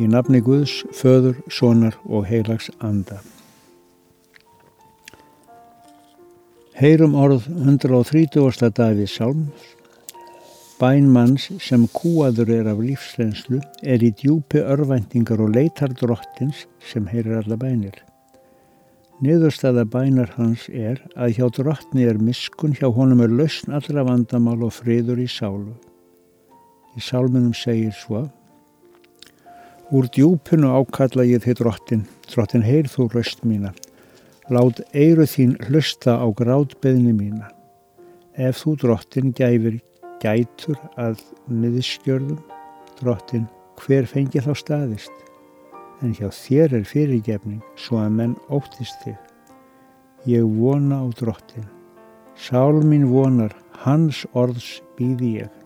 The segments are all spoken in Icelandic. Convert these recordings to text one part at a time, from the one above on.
Í nafni Guðs, föður, sonar og heilags anda. Heyrum orð 130. Davíð Sálms. Bænmanns sem kúaður er af lífsrenslu er í djúpi örvæntingar og leitar drottins sem heyrir alla bænir. Niðurstaða bænar hans er að hjá drottni er miskun, hjá honum er lausn allra vandamál og friður í sálu. Í sálmunum segir svo Úr djúpinu ákalla ég þið drottin, drottin heyr þú röst mína. Lát eiru þín hlusta á grátbeðni mína. Ef þú drottin gæfir gætur að miðskjörðum, drottin hver fengi þá staðist. En hjá þér er fyrirgefning svo að menn óttist þig. Ég vona á drottin. Sál mín vonar, hans orðs býði ég.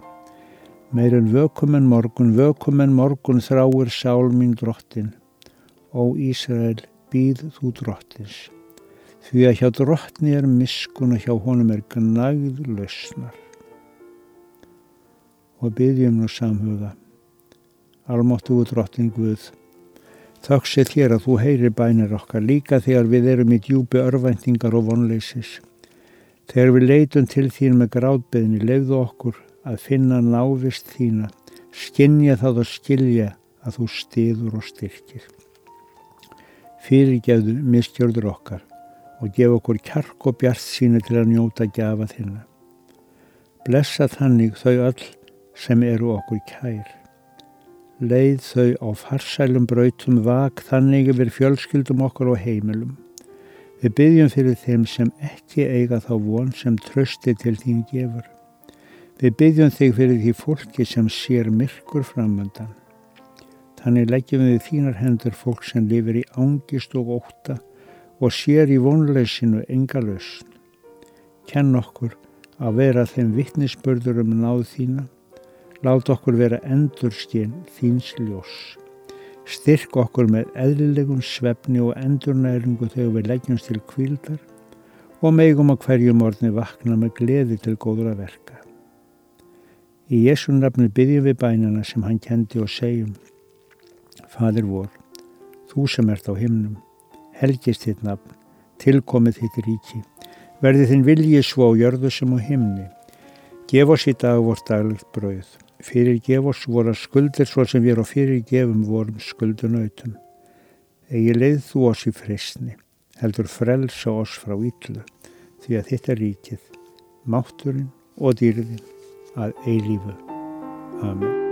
Meirinn vökumenn morgun, vökumenn morgun þráir sál mín drottin. Ó Ísrael, býð þú drottins. Því að hjá drottni er miskun og hjá honum er gnægð lausnar. Og byggjum nú samhuga. Almáttuðu drottin Guð. Þökk þér að þú heyri bænir okkar líka þegar við erum í djúpi örvæntingar og vonleisis. Þegar við leitum til þín með gráðbeðni, lefðu okkur að finna návist þína, skinja það og skilja að þú stiður og styrkir. Fyrirgeðu mistjörður okkar og gef okkur kjark og bjart sína til að njóta gafa þinna. Blessa þannig þau öll sem eru okkur kær. Leið þau á farsælum brautum vak þannig yfir fjölskyldum okkur og heimilum. Við byggjum fyrir þeim sem ekki eiga þá von sem trösti til þín gefur. Við byggjum þig fyrir því fólki sem sér myrkur framöndan. Þannig leggjum við þínar hendur fólk sem lifir í ángist og óta og sér í vonleysinu enga lausn. Kenn okkur að vera þeim vittnisspörður um náð þína. Lát okkur vera endurskinn þíns ljós. Styrk okkur með eðlilegum svefni og endurnæringu þegar við leggjumst til kvildar og megum að hverjum orðni vakna með gleði til góður að verka. Í Jésu nafni byggjum við bænana sem hann kendi og segjum Fadir vor, þú sem ert á himnum, helgist þitt nafn, tilkomið þitt ríki, verði þinn viljið svo á jörðu sem á himni. Gef oss í dag vort daglegt brauð, fyrir gef oss voru skuldir svo sem við á fyrir gefum vorum skuldunautum. Egi leið þú oss í frisni, heldur frelsa oss frá yllu, því að þitt er ríkið, mátturinn og al Ei Amen.